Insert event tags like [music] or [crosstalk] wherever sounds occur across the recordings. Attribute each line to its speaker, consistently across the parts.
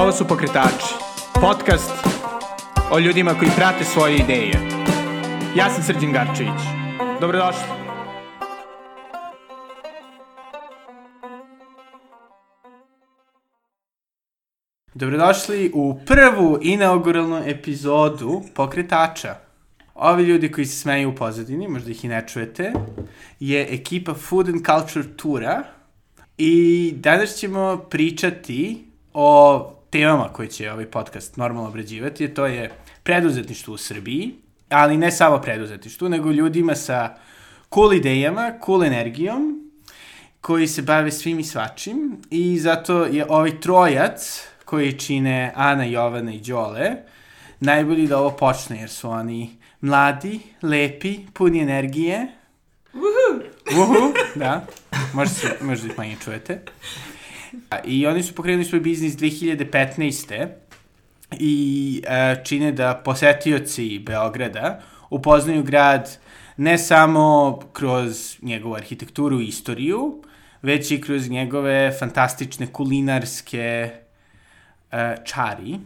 Speaker 1: Ovo su Pokretači, podcast o ljudima koji prate svoje ideje. Ja sam Srđan Garčević. Dobrodošli. Dobrodošli u prvu inauguralnu epizodu Pokretača. Ovi ljudi koji se smeju u pozadini, možda ih i ne čujete, je ekipa Food and Culture Tura i danas ćemo pričati o temama koje će ovaj podcast normalno obrađivati, to je preduzetništvo u Srbiji, ali ne samo preduzetništvo, nego ljudima sa cool idejama, cool energijom, koji se bave svim i svačim i zato je ovaj trojac koji čine Ana, Jovana i Đole najbolji da ovo počne jer su oni mladi, lepi, puni energije. Uhu! Uhu, da. Možda, se, možda ih manje čujete. I oni su pokrenuli svoj biznis 2015. I uh, čine da posetioci Beograda upoznaju grad ne samo kroz njegovu arhitekturu i istoriju, već i kroz njegove fantastične kulinarske uh, čari,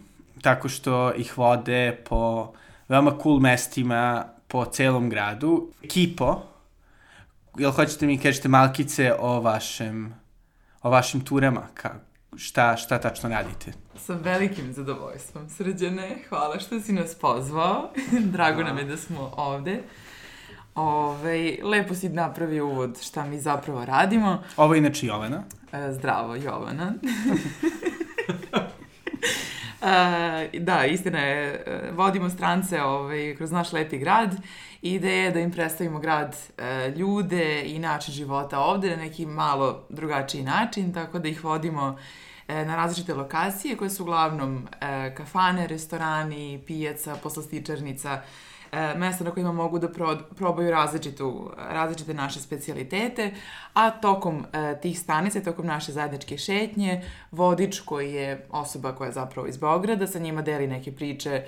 Speaker 1: tako što ih vode po veoma cool mestima po celom gradu. Kipo, jel hoćete mi kažete malkice o vašem o vašim turama, ka, šta, šta tačno radite?
Speaker 2: Sa velikim zadovoljstvom, Srđane. Hvala što si nas pozvao. [laughs] Drago nam je da smo ovde. Ove, lepo si napravio uvod šta mi zapravo radimo.
Speaker 1: Ovo je inače Jovana.
Speaker 2: E, zdravo, Jovana. [laughs] e, da, istina je, e, vodimo strance ovaj, kroz naš lepi grad. Ideja je da im predstavimo grad, e, ljude i način života ovde na neki malo drugačiji način, tako da ih vodimo e, na različite lokacije koje su uglavnom kafane, restorani, pijaca, poslastičarnica, mesta na kojima mogu da pro, probaju različitu, različite naše specialitete, a tokom e, tih stanica, tokom naše zajedničke šetnje, vodič koji je osoba koja je zapravo iz Beograda, sa njima deli neke priče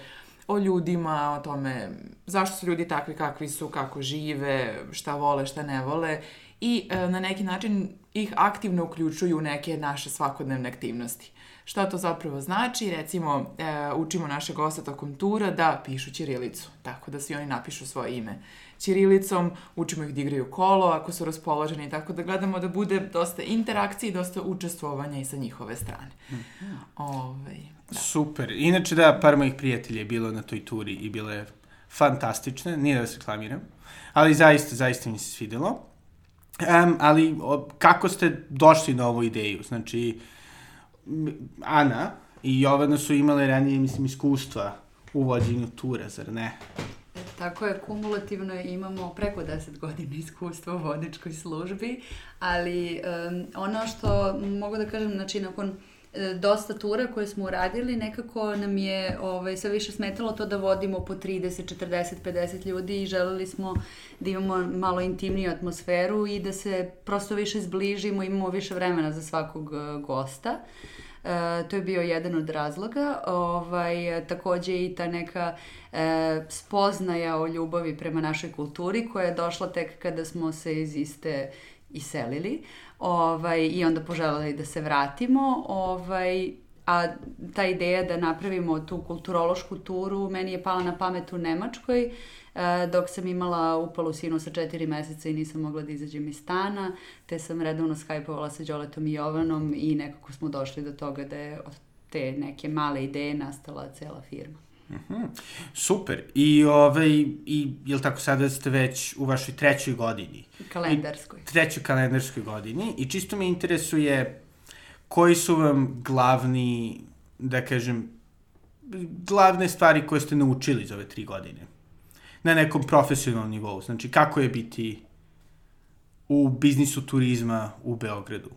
Speaker 2: o ljudima, o tome zašto su ljudi takvi kakvi su, kako žive, šta vole, šta ne vole i e, na neki način ih aktivno uključuju u neke naše svakodnevne aktivnosti. Šta to zapravo znači? Recimo, e, učimo naše goste tokom tura da pišu ćirilicu, tako da svi oni napišu svoje ime. Ćirilicom učimo ih da igraju kolo ako su raspoloženi, tako da gledamo da bude dosta interakcije i dosta učestvovanja i sa njihove strane. -hmm.
Speaker 1: Ove, ovaj, da. Super. Inače da, par mojih prijatelja je bilo na toj turi i bile fantastične, nije da vas reklamiram, ali zaista, zaista mi se svidelo. Um, ali o, kako ste došli na ovu ideju? Znači, Ana i Jovana su imale ranije, mislim, iskustva u vođenju tura, zar ne?
Speaker 3: Tako je, kumulativno imamo preko 10 godina iskustva u vodičkoj službi, ali um, ono što mogu da kažem, znači nakon e, dosta tura koje smo uradili, nekako nam je ovaj, sve više smetalo to da vodimo po 30, 40, 50 ljudi i želeli smo da imamo malo intimniju atmosferu i da se prosto više zbližimo, imamo više vremena za svakog uh, gosta. E, to je bio jedan od razloga. Ovaj, takođe i ta neka e, spoznaja o ljubavi prema našoj kulturi koja je došla tek kada smo se iz iste iselili ovaj, i onda poželjeli da se vratimo. Ovaj, a ta ideja da napravimo tu kulturološku turu meni je pala na pamet u Nemačkoj E, dok sam imala upalu sinu sa četiri meseca i nisam mogla da izađem iz stana, te sam redovno skajpovala sa Đoletom i Jovanom i nekako smo došli do toga da je od te neke male ideje nastala cela firma.
Speaker 1: Mhm. Super. I, ovaj, i je li tako sada ste već u vašoj trećoj godini?
Speaker 3: Kalendarskoj.
Speaker 1: I, trećoj kalendarskoj godini. I čisto me interesuje koji su vam glavni, da kažem, glavne stvari koje ste naučili za ove tri godine? na nekom profesionalnom nivou. Znači, kako je biti u biznisu turizma u Beogradu?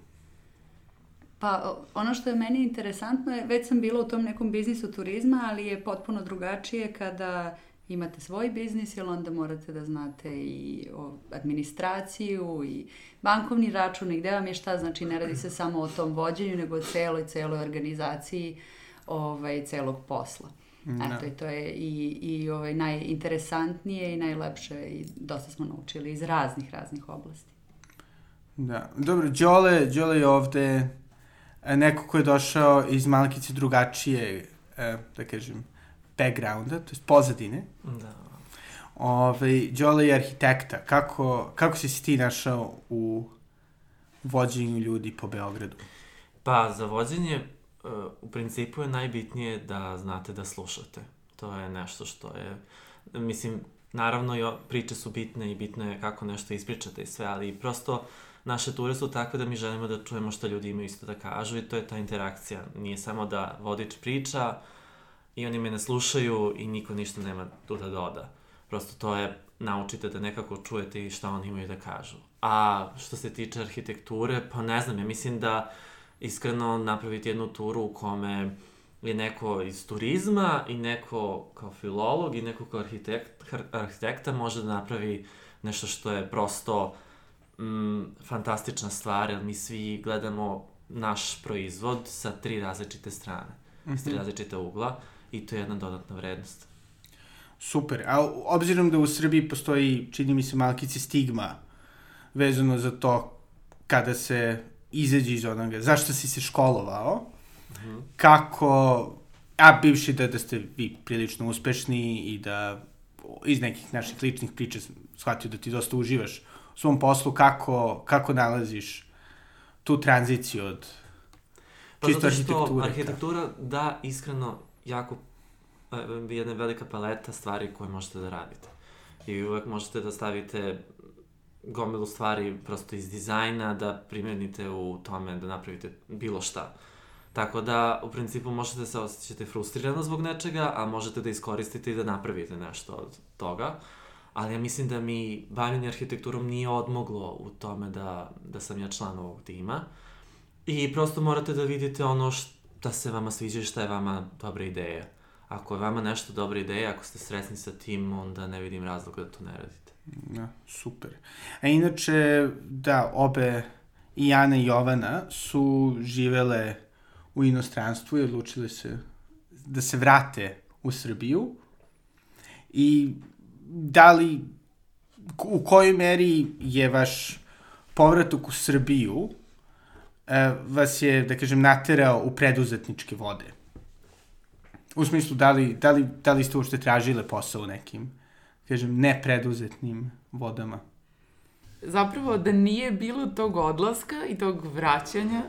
Speaker 3: Pa ono što je meni interesantno je, već sam bila u tom nekom biznisu turizma, ali je potpuno drugačije kada imate svoj biznis, jer onda morate da znate i o administraciju i bankovni račun i gde vam je šta, znači ne radi se samo o tom vođenju, nego o celoj, celoj organizaciji ovaj, celog posla. No. Eto, i to je i, i ovaj, najinteresantnije i najlepše i dosta smo naučili iz raznih, raznih oblasti.
Speaker 1: Da. Dobro, Đole, Đole je ovde neko ko je došao iz malkice drugačije, e, da kažem, backgrounda, to je pozadine.
Speaker 4: Da.
Speaker 1: Ove, Đole je arhitekta. Kako, kako si se ti našao u vođenju ljudi po Beogradu?
Speaker 4: Pa, za vođenje, uh, u principu je najbitnije da znate da slušate. To je nešto što je, mislim, naravno priče su bitne i bitno je kako nešto ispričate i sve, ali prosto naše ture su takve da mi želimo da čujemo što ljudi imaju isto da kažu i to je ta interakcija. Nije samo da vodič priča i oni me ne slušaju i niko ništa nema tu da doda. Prosto to je, naučite da nekako čujete i šta oni imaju da kažu. A što se tiče arhitekture, pa ne znam, ja mislim da iskreno napraviti jednu turu u kome je neko iz turizma i neko kao filolog i neko kao arhitekt, arhitekta može da napravi nešto što je prosto mm, fantastična stvar, jer mi svi gledamo naš proizvod sa tri različite strane, s tri različite ugla i to je jedna dodatna vrednost.
Speaker 1: Super. A obzirom da u Srbiji postoji, čini mi se, malkice stigma vezano za to kada se izađe iz onoga, zašto si se školovao, kako, a bivši da, da ste vi prilično uspešni i da iz nekih naših ličnih priča shvatio da ti dosta uživaš svom poslu, kako, kako nalaziš tu tranziciju od
Speaker 4: Pa
Speaker 1: čisto arhitekture?
Speaker 4: arhitektura da iskreno jako e, jedna velika paleta stvari koje možete da radite. I uvek možete da stavite gomilu stvari prosto iz dizajna, da primenite u tome da napravite bilo šta. Tako da, u principu, možete da se osjećate frustrirano zbog nečega, a možete da iskoristite i da napravite nešto od toga. Ali ja mislim da mi bavljenje arhitekturom nije odmoglo u tome da, da sam ja član ovog tima. I prosto morate da vidite ono šta se vama sviđa i šta je vama dobra ideja. Ako je vama nešto dobra ideja, ako ste sresni sa tim, onda ne vidim razloga da to ne radite.
Speaker 1: Ja, super. A inače, da, obe i Ana i Jovana su živele u inostranstvu i odlučile se da se vrate u Srbiju. I da li, u kojoj meri je vaš povratak u Srbiju e, vas je, da kažem, naterao u preduzetničke vode? U smislu, da li, da li, da li ste uopšte tražile posao u nekim kažem, nepreduzetnim vodama.
Speaker 2: Zapravo, da nije bilo tog odlaska i tog vraćanja,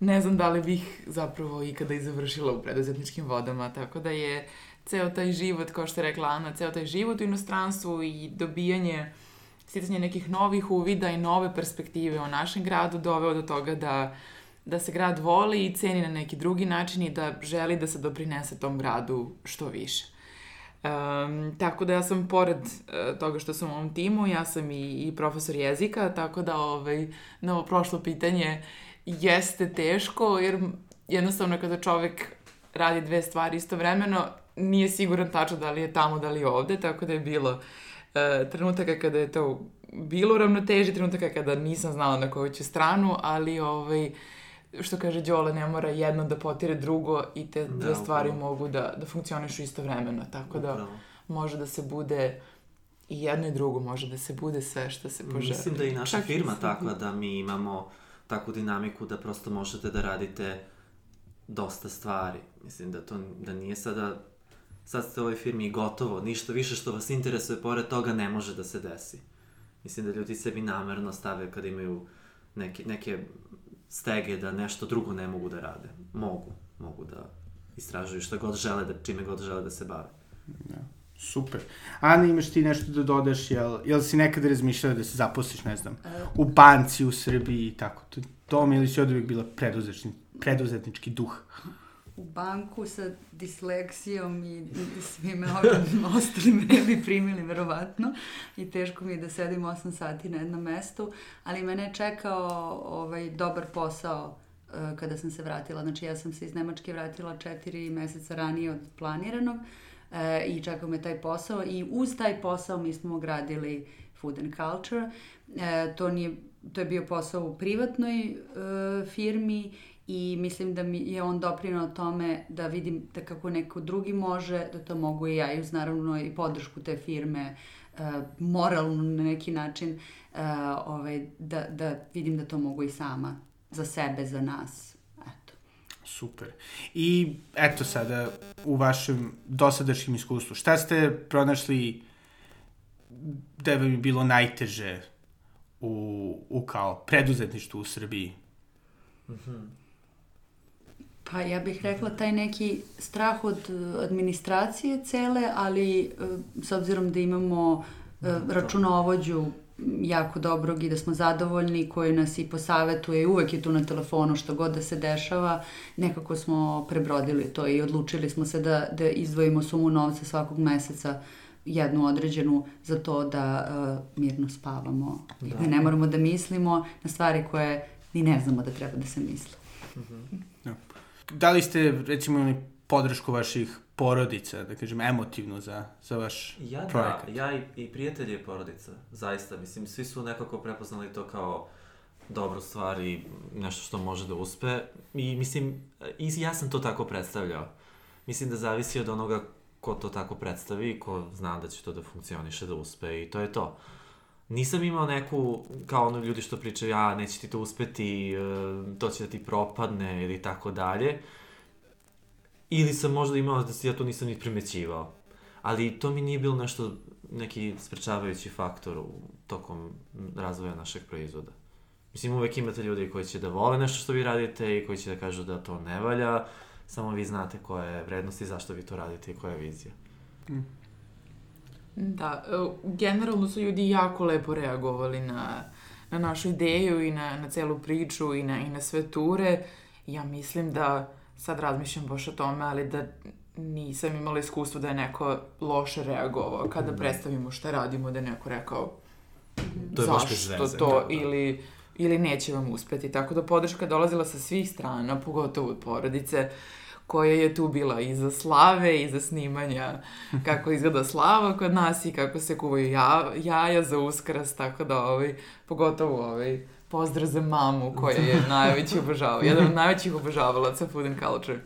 Speaker 2: ne znam da li bih zapravo ikada i završila u preduzetničkim vodama, tako da je ceo taj život, kao što je rekla Ana, ceo taj život u inostranstvu i dobijanje, sticanje nekih novih uvida i nove perspektive o našem gradu doveo do toga da, da se grad voli i ceni na neki drugi način i da želi da se doprinese tom gradu što više. Um, tako da ja sam pored uh, toga što sam u ovom timu, ja sam i, i profesor jezika, tako da ovaj, na ovo prošlo pitanje jeste teško, jer jednostavno kada čovek radi dve stvari istovremeno, nije siguran tačno da li je tamo, da li je ovde, tako da je bilo uh, trenutaka kada je to bilo u ravnoteži, trenutaka kada nisam znala na koju ću stranu, ali ovaj, što kaže Đole, ne mora jedno da potire drugo i te dve
Speaker 4: Da,
Speaker 2: stvari
Speaker 4: upravo.
Speaker 2: mogu da, da funkcionišu istovremeno, tako da
Speaker 4: Upravo.
Speaker 2: može da se bude i jedno i drugo, može da se bude sve što se poželi.
Speaker 4: Mislim da je i naša
Speaker 2: Čak
Speaker 4: firma
Speaker 2: sa-
Speaker 4: takva da mi imamo takvu dinamiku da prosto možete da radite dosta stvari. Mislim da to da nije sada sad ste u ovoj firmi i gotovo, ništa više što vas interesuje pored toga ne može da se desi. Mislim da ljudi sebi namerno stave kad imaju neke, neke stege da nešto drugo ne mogu da rade. Mogu, mogu da istražuju šta god žele, da, čime god žele da se bave.
Speaker 1: Super. Ana, imaš ti nešto da dodaš? Jel, jel si nekada razmišljala da se zaposliš, ne znam, u banci u Srbiji i tako? To, to mi ili si od uvijek bila preduzetni, preduzetnički duh?
Speaker 3: U banku sa disleksijom i, svime ovim [laughs] ostalim ne bi primili verovatno i teško mi je da sedim 8 sati na jednom mestu, ali mene je čekao ovaj, dobar posao eh, kada sam se vratila. Znači ja sam se iz Nemačke vratila četiri meseca ranije od planiranog eh, i čekao me taj posao i uz taj posao mi smo gradili Food and Culture. E, to, nije, to je bio posao u privatnoj e, firmi i mislim da mi je on doprinao tome da vidim da kako neko drugi može, da to mogu i ja i uz naravno i podršku te firme e, moralno na neki način e, ovaj, da, da vidim da to mogu i sama za sebe, za nas. Eto.
Speaker 1: Super. I eto sada, u vašem dosadašnjem iskustvu, šta ste pronašli da bi bilo najteže u, u kao preduzetništvu u Srbiji?
Speaker 3: Pa ja bih rekla taj neki strah od eh, administracije cele, ali eh, s obzirom da imamo eh, računovođu jako dobrog i da smo zadovoljni, koji nas i posavetuje i uvek je tu na telefonu što god da se dešava, nekako smo prebrodili to i odlučili smo se da, da izdvojimo sumu novca svakog meseca jednu određenu za to da uh, mirno spavamo. Da. I da ne moramo da mislimo na stvari koje ni ne znamo da treba da se misle. Mm -hmm.
Speaker 1: Da li ste, recimo, imali podršku vaših porodica, da kažem, emotivno za, za vaš
Speaker 4: ja, da,
Speaker 1: projekat?
Speaker 4: Da, ja i, i prijatelji i porodica, zaista. Mislim, svi su nekako prepoznali to kao dobru stvar i nešto što može da uspe. I mislim, i ja sam to tako predstavljao. Mislim da zavisi od onoga ko to tako predstavi, ko zna da će to da funkcioniše, da uspe i to je to. Nisam imao neku, kao ono ljudi što pričaju, ja, neće ti to uspeti, e, to će da ti propadne ili tako dalje. Ili sam možda imao da ja to nisam ni primećivao. Ali to mi nije bilo nešto, neki sprečavajući faktor u tokom razvoja našeg proizvoda. Mislim, uvek imate ljudi koji će da vole nešto što vi radite i koji će da kažu da to ne valja, samo vi znate koja je vrednost i zašto vi to radite i koja je vizija. Mm.
Speaker 2: Da, e, generalno su ljudi jako lepo reagovali na, na našu ideju i na, na celu priču i na, i na sve ture. Ja mislim da, sad razmišljam baš o tome, ali da nisam imala iskustvo da je neko loše reagovao kada da. predstavimo šta radimo, da je neko rekao
Speaker 4: to je
Speaker 2: zašto
Speaker 4: baš
Speaker 2: to da. ili, ili neće vam uspeti. Tako da podrška dolazila sa svih strana, pogotovo od porodice. Uh, koja je tu bila i za slave i za snimanja [laughs] kako izgleda slava kod nas i kako se kuvaju ja, jaja za uskras, tako da ovaj, pogotovo ovaj, pozdrav za mamu koja je [laughs] najveći obožavala, jedan od najvećih obožavalaca Food and Culture,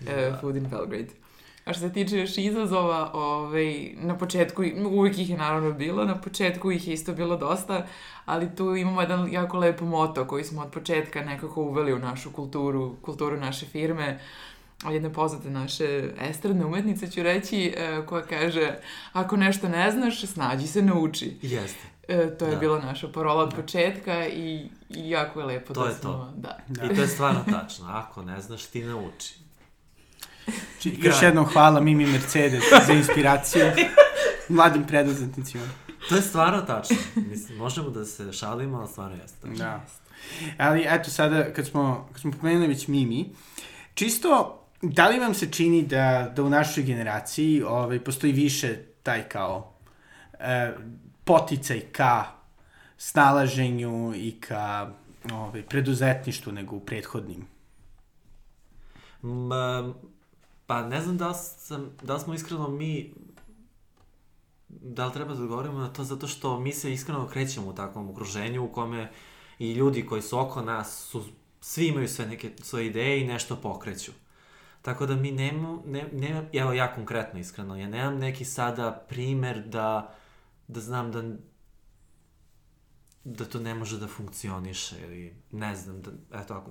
Speaker 2: uh, Food in Belgrade. A što se tiče još izazova, ovaj, na početku, uvijek ih je naravno bilo, na početku ih je isto bilo dosta, ali tu imamo jedan jako lep moto koji smo od početka nekako uveli u našu kulturu, kulturu naše firme, jedne poznate naše estradne umetnice ću reći, e, koja kaže ako nešto ne znaš, snađi se, nauči.
Speaker 4: Jeste.
Speaker 2: E, to je da. bila naša parola od da. početka i, i jako je lepo
Speaker 4: to da je smo... To. Da. da. I to je stvarno tačno. Ako ne znaš, ti nauči.
Speaker 1: Još jednom hvala Mimi Mercedes za inspiraciju [laughs] mladim preduzetnicima.
Speaker 4: To je stvarno tačno. Mislim, možemo da se šalimo, ali stvarno jeste tačno.
Speaker 1: Da. Ali eto sada, kad smo, kad smo pomenuli već Mimi, čisto Da li vam se čini da, da u našoj generaciji ovaj, postoji više taj kao e, poticaj ka snalaženju i ka ovaj, preduzetništvu nego u prethodnim?
Speaker 4: Ma, pa ne znam da sam, da smo iskreno mi da li treba da odgovorimo na to zato što mi se iskreno krećemo u takvom okruženju u kome i ljudi koji su oko nas su, svi imaju sve neke svoje ideje i nešto pokreću. Tako da mi nemamo, ne, nema, evo ja konkretno iskreno, ja nemam neki sada primer da, da znam da da to ne može da funkcioniše ili ne znam, da, eto ako,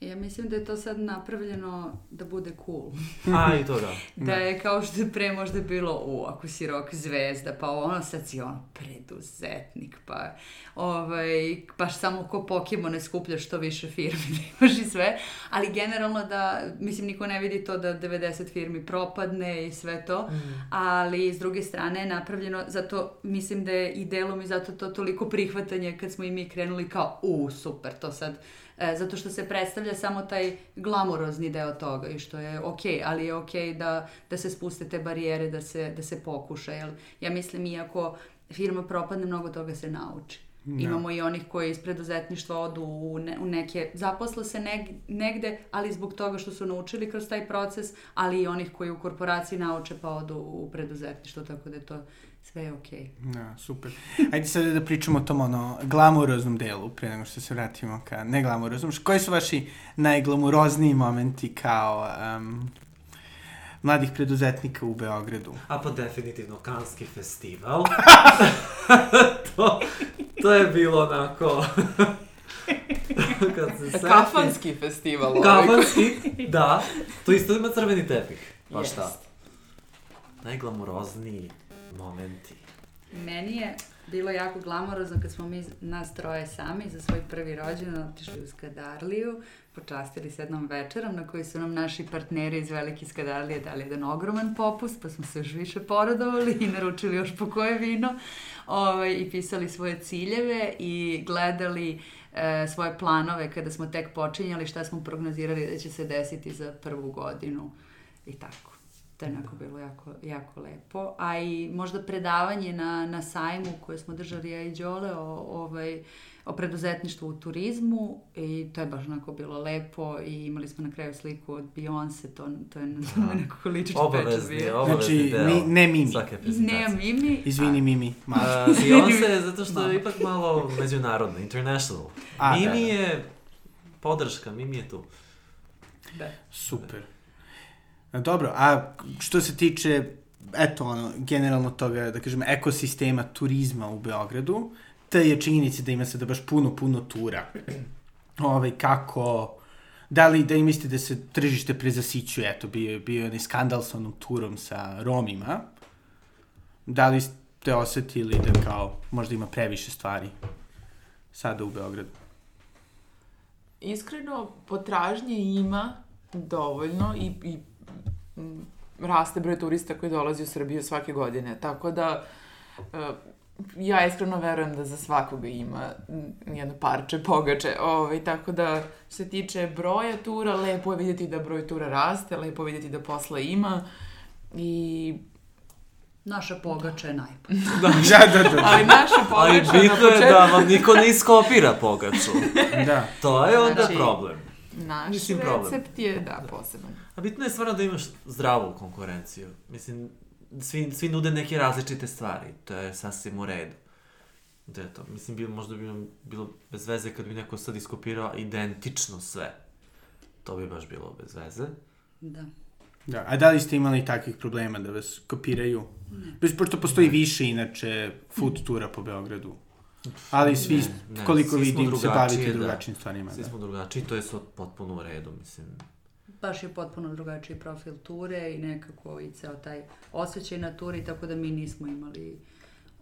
Speaker 3: Ja mislim da je to sad napravljeno da bude cool. [laughs]
Speaker 4: A, i to da. [laughs]
Speaker 3: da je kao što je pre možda bilo, u, ako si rock zvezda, pa ono sad si ono preduzetnik, pa ovaj, baš samo ko Pokemon ne skupljaš što više firmi [laughs] da imaš i sve, ali generalno da, mislim, niko ne vidi to da 90 firmi propadne i sve to, mm. ali s druge strane je napravljeno, zato mislim da je i delom i zato to toliko prihvatanje kad smo i mi krenuli kao, u, super, to sad e, zato što se predstavlja samo taj glamurozni deo toga i što je okej, okay, ali je okej okay da, da se spuste te barijere, da se, da se pokuša, jel? Ja mislim, iako firma propadne, mnogo toga se nauči. Da. Imamo i onih koji iz preduzetništva odu u, ne, u neke, zaposle se neg, negde, ali zbog toga što su naučili kroz taj proces, ali i onih koji u korporaciji nauče pa odu u preduzetništvo, tako da je to sve je okej.
Speaker 1: Okay. Da, super. Ajde sad da pričamo o tom ono glamuroznom delu, pre nego što se vratimo ka neglamuroznom. Koji su vaši najglamurozniji momenti kao um, mladih preduzetnika u Beogradu?
Speaker 4: A pa definitivno Kanski festival. [laughs] to, to je bilo onako... [laughs] kad se.
Speaker 2: Kafanski festival. ovaj.
Speaker 4: Kafanski, da. To isto ima crveni tepih. Pa
Speaker 2: Jest.
Speaker 4: šta? Najglamurozniji momenti.
Speaker 3: Meni je bilo jako glamorozno kad smo mi nas troje sami za svoj prvi rođendan otišli u Skadarliju, počastili se jednom večerom na kojoj su nam naši partneri iz Velike Skadarlije dali jedan ogroman popust, pa smo se još više poradovali i naručili još po koje vino ovaj, i pisali svoje ciljeve i gledali e, svoje planove kada smo tek počinjali, šta smo prognozirali da će se desiti za prvu godinu i tako. To je onako bilo jako, jako lepo. A i možda predavanje na, na sajmu koje smo držali ja i Đole o, ovaj, o preduzetništvu u turizmu i to je baš onako bilo lepo i imali smo na kraju sliku od Beyoncé, to, to je na nekako ličić pečat
Speaker 4: Obavezni,
Speaker 3: bio.
Speaker 4: obavezni
Speaker 1: Znači, mi- ne Mimi.
Speaker 4: Svake
Speaker 3: Ne. Mimi.
Speaker 1: Izvini, Mimi. Ma.
Speaker 4: Uh, Beyoncé je zato što je ipak malo međunarodno, international.
Speaker 1: A, da,
Speaker 4: Mimi
Speaker 1: da.
Speaker 4: je podrška, Mimi je tu.
Speaker 3: Da.
Speaker 1: Super. E, Dobro, a što se tiče, eto, ono, generalno toga, da kažem, ekosistema turizma u Beogradu, te je činjenica da ima sada baš puno, puno tura. Ove, kako, da li, da li mislite da se tržište prezasićuje, eto, bio, bio je onaj skandal sa onom turom sa Romima, da li ste osetili da kao, možda ima previše stvari sada u Beogradu?
Speaker 2: Iskreno, potražnje ima dovoljno i, i raste broj turista koji dolazi u Srbiju svake godine. Tako da, e, ja iskreno verujem da za svakoga ima jedno parče pogače. Ovaj, tako da, što se tiče broja tura, lepo je vidjeti da broj tura raste, lepo je vidjeti da posla ima i
Speaker 3: Naša pogača je najbolja. [laughs] [laughs]
Speaker 1: Da, da, da.
Speaker 2: ali naša
Speaker 4: Ali
Speaker 2: pogača na
Speaker 4: bitno je da vam niko ne iskopira pogaču. [laughs]
Speaker 1: da.
Speaker 4: To je onda
Speaker 2: Znači-
Speaker 4: problem.
Speaker 2: Naš
Speaker 4: Mislim, problem.
Speaker 2: recept je, da, poseban.
Speaker 4: A bitno je stvarno da imaš zdravu konkurenciju. Mislim, svi, svi nude neke različite stvari. To je sasvim u redu. Da je to. Mislim, bilo, možda bi nam bilo bez veze kad bi neko sad iskopirao identično sve. To bi baš bilo bez veze.
Speaker 3: Da.
Speaker 1: Da, a da li ste imali takvih problema da vas kopiraju? Ne. Pošto postoji više, inače, food tura po Beogradu. Ali svi,
Speaker 4: Ne, ne,
Speaker 1: koliko
Speaker 4: svi
Speaker 1: vidim, se bavite
Speaker 4: da.
Speaker 1: drugačijim stvarima.
Speaker 4: Svi
Speaker 1: Da.
Speaker 4: smo drugačiji, to je sad potpuno u redu, mislim.
Speaker 3: baš je potpuno drugačiji profil ture i nekako i ceo taj osjećaj na turi, tako da mi nismo imali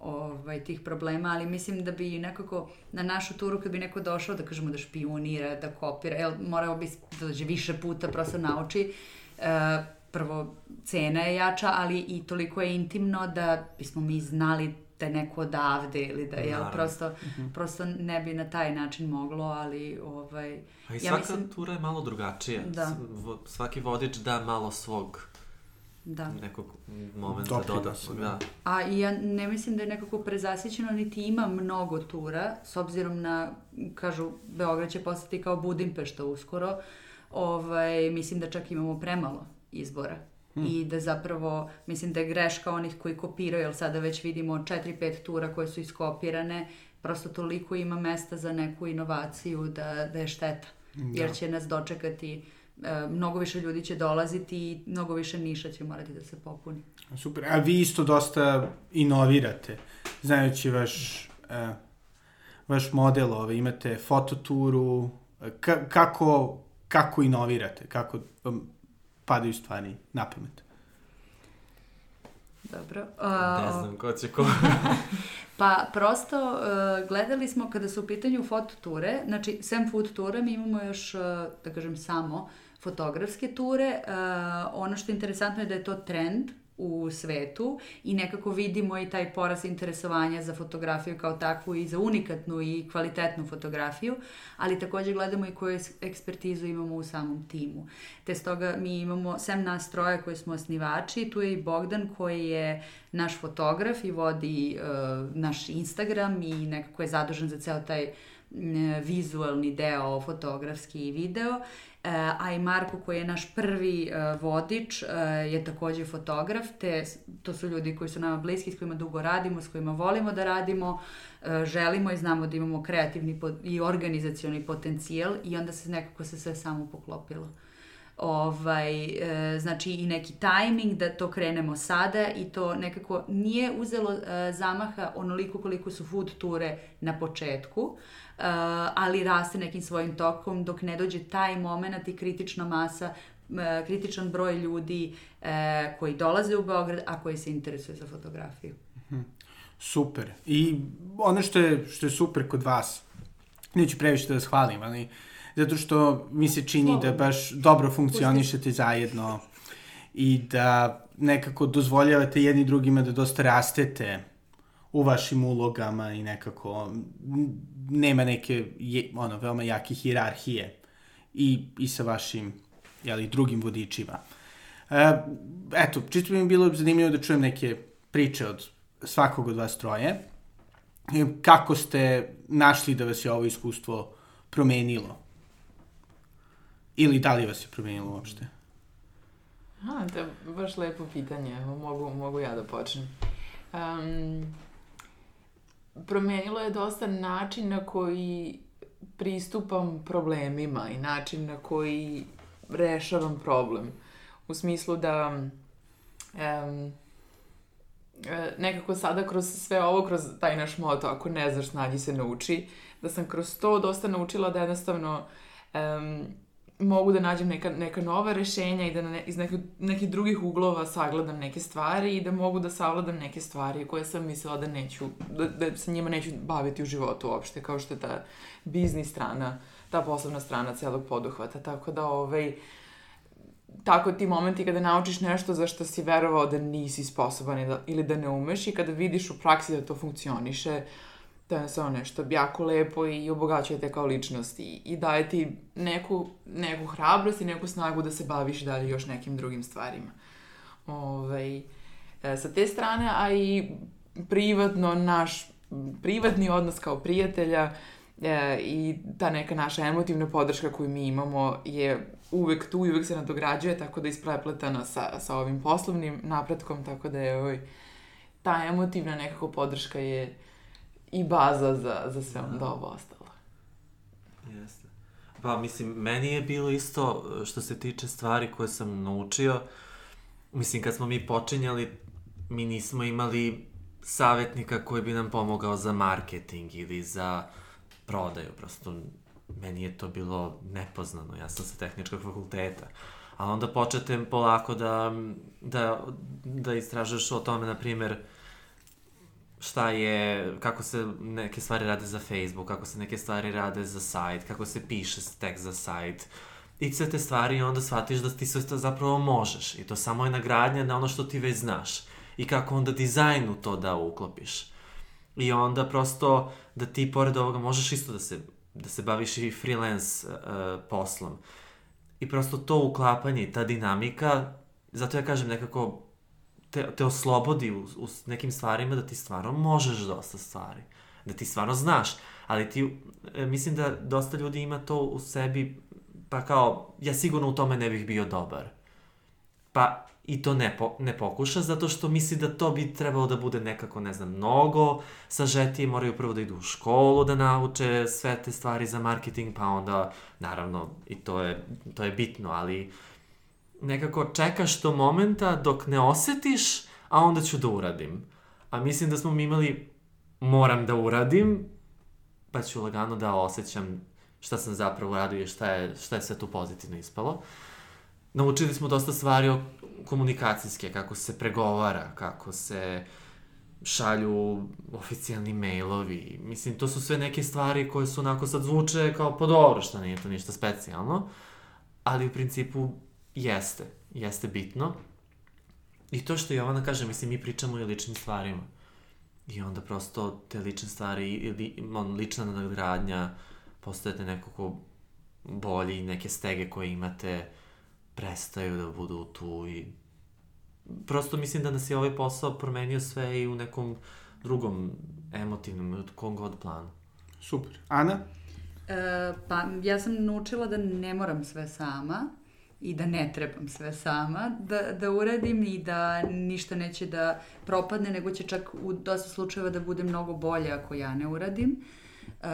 Speaker 3: ovaj, tih problema, ali mislim da bi nekako na našu turu kad bi neko došao da kažemo da špionira, da kopira, jel morao bi da dođe više puta, prosto nauči, e, prvo cena je jača, ali i toliko je intimno da bismo mi znali da je neko odavde ili da, jel, prosto, prosto ne bi na taj način moglo, ali ovaj,
Speaker 4: A i
Speaker 3: Ja
Speaker 4: svaka
Speaker 3: mislim-
Speaker 4: tura je malo drugačija.
Speaker 3: Da.
Speaker 4: Svaki vodič da malo svog
Speaker 3: da.
Speaker 4: nekog momenta dodatnog.
Speaker 1: da.
Speaker 4: Da.
Speaker 3: A ja ne mislim da je nekako prezasićeno, niti ima mnogo tura, s obzirom na, kažu, Beograd će postati kao Budimpešta uskoro, ovaj, mislim da čak imamo premalo izbora. I da zapravo, mislim da je greška onih koji kopiraju, jer sada već vidimo 4-5 tura koje su iskopirane, prosto toliko ima mesta za neku inovaciju da, da je šteta. Jer će nas dočekati, e, mnogo više ljudi će dolaziti i mnogo više niša će morati da se popuni.
Speaker 1: Super. A vi isto dosta inovirate. Znajući vaš, e, vaš model, ove, imate fototuru, e, ka, kako, kako inovirate, kako padaju stvari na pamet.
Speaker 3: Dobro.
Speaker 4: Ne
Speaker 3: A,
Speaker 4: znam ko će ko. [laughs]
Speaker 3: Pa prosto uh, gledali smo kada su u pitanju fototure, znači sem food tura mi imamo još, uh, da kažem samo, fotografske ture. Uh, ono što je interesantno je da je to trend u svetu i nekako vidimo i taj porast interesovanja za fotografiju kao takvu i za unikatnu i kvalitetnu fotografiju, ali takođe gledamo i koju eks- ekspertizu imamo u samom timu. Te stoga mi imamo, sem nas troje koji smo osnivači, tu je i Bogdan koji je naš fotograf i vodi uh, naš Instagram i nekako je zadužen za ceo taj m, vizualni deo, fotografski i video. E, a i Marko koji je naš prvi e, vodič e, je takođe fotograf, te to su ljudi koji su nama bliski, s kojima dugo radimo, s kojima volimo da radimo, e, želimo i znamo da imamo kreativni i organizacioni potencijal i onda se nekako se sve samo poklopilo. Ovaj, e, znači i neki tajming da to krenemo sada i to nekako nije uzelo e, zamaha onoliko koliko su food ture na početku, e, ali raste nekim svojim tokom dok ne dođe taj moment i kritična masa e, kritičan broj ljudi e, koji dolaze u Beograd, a koji se interesuje za fotografiju.
Speaker 1: Super. I ono što je, što je super kod vas, neću previše da vas hvalim, ali zato što mi se čini da baš dobro funkcionišete zajedno i da nekako dozvoljavate jedni drugima da dosta rastete u vašim ulogama i nekako nema neke je, ono, veoma jake hirarhije i, i sa vašim jeli, drugim vodičima. E, eto, čisto bi mi bilo zanimljivo da čujem neke priče od svakog od vas troje. E, Kako ste našli da vas je ovo iskustvo promenilo? Ili da li vas je promenilo uopšte?
Speaker 2: A, to je baš lepo pitanje, evo mogu, mogu ja da počnem. Um, promenilo je dosta način na koji pristupam problemima i način na koji rešavam problem. U smislu da um, nekako sada kroz sve ovo, kroz taj naš moto, ako ne znaš, snađi se nauči, da sam kroz to dosta naučila da jednostavno um, mogu da nađem neka, neka nova rešenja i da ne, iz nekih, nekih drugih uglova sagledam neke stvari i da mogu da savladam neke stvari koje sam mislila da neću, da, da se njima neću baviti u životu uopšte, kao što je ta biznis strana, ta poslovna strana celog poduhvata. Tako da, ovaj, tako ti momenti kada naučiš nešto za što si verovao da nisi sposoban ili da, ili da ne umeš i kada vidiš u praksi da to funkcioniše, to je samo nešto jako lepo i obogaćuje te kao ličnost i, i daje ti neku, neku hrabrost i neku snagu da se baviš dalje još nekim drugim stvarima. Ovaj, e, sa te strane, a i privatno naš privatni odnos kao prijatelja e, i ta neka naša emotivna podrška koju mi imamo je uvek tu i uvek se nadograđuje, tako da je isprepletana sa, sa ovim poslovnim napretkom, tako da je ovaj, ta emotivna nekako podrška je i baza za, za sve onda ovo ostalo.
Speaker 4: Jeste. Pa, mislim, meni je bilo isto što se tiče stvari koje sam naučio. Mislim, kad smo mi počinjali, mi nismo imali savjetnika koji bi nam pomogao za marketing ili za prodaju. Prosto, meni je to bilo nepoznano. Ja sam sa tehničkog fakulteta. Ali onda počete polako da, da, da istražuješ o tome, na primjer, šta je, kako se neke stvari rade za Facebook, kako se neke stvari rade za sajt, kako se piše tekst za sajt. I sve te stvari onda shvatiš da ti sve to zapravo možeš. I to samo je nagradnja na ono što ti već znaš. I kako onda dizajn u to da uklopiš. I onda prosto da ti pored ovoga možeš isto da se, da se baviš i freelance uh, poslom. I prosto to uklapanje i ta dinamika, zato ja kažem nekako te, te oslobodi u, u nekim stvarima da ti stvarno možeš dosta stvari. Da ti stvarno znaš. Ali ti, e, mislim da dosta ljudi ima to u sebi, pa kao, ja sigurno u tome ne bih bio dobar. Pa i to ne, po, ne pokuša zato što misli da to bi trebalo da bude nekako, ne znam, mnogo sažetije, moraju prvo da idu u školu da nauče sve te stvari za marketing, pa onda, naravno, i to je, to je bitno, ali nekako čekaš do momenta dok ne osetiš, a onda ću da uradim. A mislim da smo mi imali moram da uradim, pa ću lagano da osjećam šta sam zapravo uradio i šta je, šta je sve tu pozitivno ispalo. Naučili smo dosta stvari o komunikacijske, kako se pregovara, kako se šalju oficijalni mailovi. Mislim, to su sve neke stvari koje su onako sad zvuče kao po dobro, što nije to ništa specijalno. Ali u principu jeste, jeste bitno. I to što Jovana kaže, mislim, mi pričamo i o ličnim stvarima. I onda prosto te lične stvari ili on, lična nadgradnja postajete neko ko bolji, neke stege koje imate prestaju da budu tu i prosto mislim da nas je ovaj posao promenio sve i u nekom drugom emotivnom, kom god planu.
Speaker 1: Super. Ana?
Speaker 3: E, pa ja sam naučila da ne moram sve sama i da ne trebam sve sama da, da uradim i da ništa neće da propadne, nego će čak u dosta slučajeva da bude mnogo bolje ako ja ne uradim. Uh,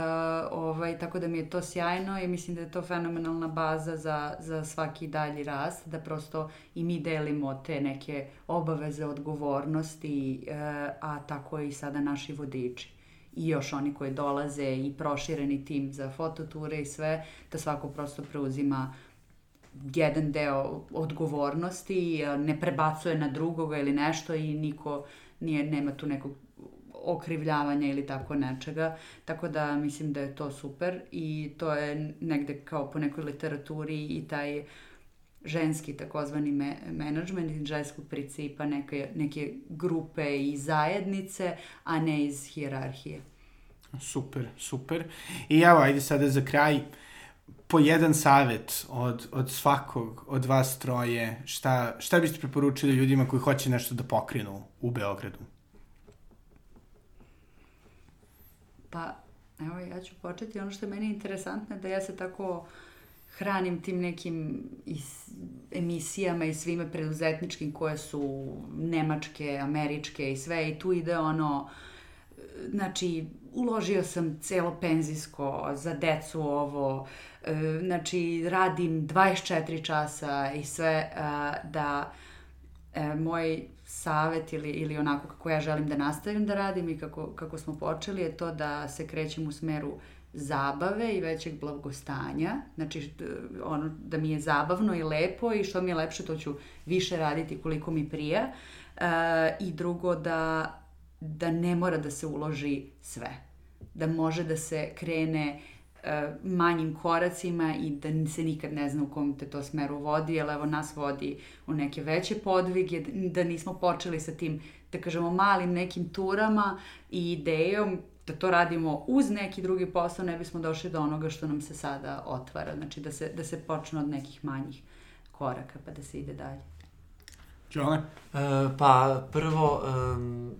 Speaker 3: ovaj, tako da mi je to sjajno i mislim da je to fenomenalna baza za, za svaki dalji rast, da prosto i mi delimo te neke obaveze, odgovornosti, uh, a tako i sada naši vodiči i još oni koji dolaze i prošireni tim za fototure i sve, da svako prosto preuzima jedan deo odgovornosti, ne prebacuje na drugoga ili nešto i niko nije, nema tu nekog okrivljavanja ili tako nečega. Tako da mislim da je to super i to je negde kao po nekoj literaturi i taj ženski takozvani me, management iz ženskog principa neke, neke grupe i zajednice, a ne iz hijerarhije.
Speaker 1: Super, super. I evo, ajde sada za kraj, po jedan savet od, od svakog, od vas troje, šta, šta biste preporučili ljudima koji hoće nešto da pokrenu u Beogradu?
Speaker 3: Pa, evo, ja ću početi. Ono što je meni interesantno je da ja se tako hranim tim nekim is, emisijama i svime preduzetničkim koje su nemačke, američke i sve i tu ide ono znači uložio sam celo penzijsko za decu ovo e, znači radim 24 časa i sve e, da e, moj savet ili, ili onako kako ja želim da nastavim da radim i kako, kako smo počeli je to da se krećem u smeru zabave i većeg blagostanja, znači ono da mi je zabavno i lepo i što mi je lepše to ću više raditi koliko mi prija. E, i drugo da, da ne mora da se uloži sve, da može da se krene E, manjim koracima i da se nikad ne zna u kom te to smeru vodi, jer evo nas vodi u neke veće podvige, da nismo počeli sa tim, da kažemo, malim nekim turama i idejom da to radimo uz neki drugi posao, ne bismo došli do onoga što nam se sada otvara. Znači da se, da se počne od nekih manjih koraka pa da se ide dalje.
Speaker 1: Đole?
Speaker 4: E, pa prvo, um,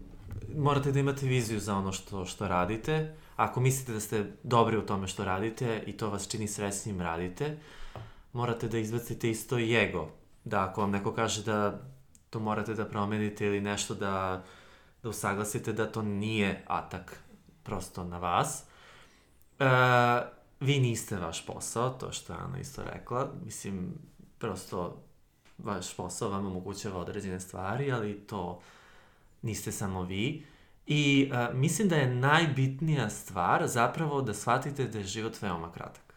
Speaker 4: morate da imate viziju za ono što, što radite Ako mislite da ste dobri u tome što radite i to vas čini srećnim radite, morate da izbacite isto i ego. Da ako vam neko kaže da to morate da promenite ili nešto da, da usaglasite da to nije atak prosto na vas. E, vi niste vaš posao, to što je Ana isto rekla. Mislim, prosto vaš posao vam omogućava određene stvari, ali to niste samo vi. I uh, mislim da je najbitnija stvar zapravo da shvatite da je život veoma kratak.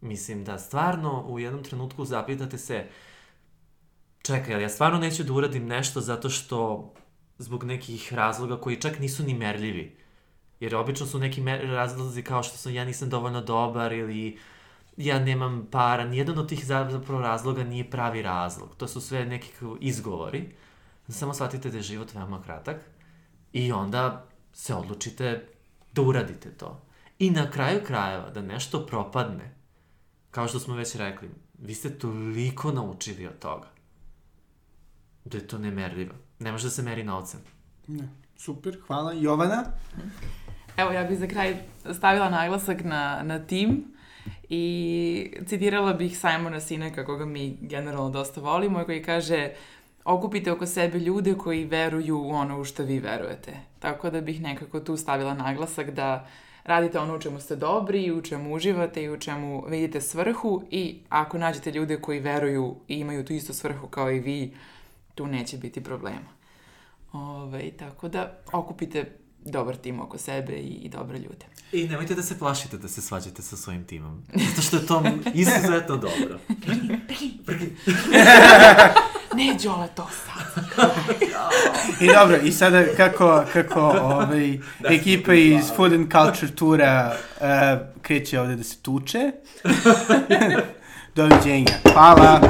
Speaker 4: Mislim da stvarno u jednom trenutku zapitate se čekaj, ali ja stvarno neću da uradim nešto zato što zbog nekih razloga koji čak nisu ni merljivi. Jer obično su neki razlozi kao što sam ja nisam dovoljno dobar ili ja nemam para. Nijedan od tih zapravo razloga nije pravi razlog. To su sve neki izgovori. Samo shvatite da je život veoma kratak I onda se odlučite da uradite to. I na kraju krajeva, da nešto propadne, kao što smo već rekli, vi ste toliko naučili od toga, da je to nemerljivo. Ne može da se meri novcem.
Speaker 1: Ne. Super, hvala. Jovana?
Speaker 2: Evo, ja bih za kraj stavila naglasak na, na tim i citirala bih Simona Sineka, koga mi generalno dosta volimo, koji kaže okupite oko sebe ljude koji veruju u ono u što vi verujete. Tako da bih nekako tu stavila naglasak da radite ono u čemu ste dobri i u čemu uživate i u čemu vidite svrhu i ako nađete ljude koji veruju i imaju tu istu svrhu kao i vi, tu neće biti problema. Ove, tako da okupite dobar tim oko sebe i, i dobre ljude.
Speaker 4: I nemojte da se plašite da se svađate sa svojim timom. Zato što je to [laughs] izuzetno dobro. [laughs]
Speaker 2: ne, Đole, to sad.
Speaker 1: I dobro, i sada kako, kako ovaj, da, ekipa iz Food and Culture Tura uh, kreće ovde da se tuče. [laughs] Doviđenja. Hvala.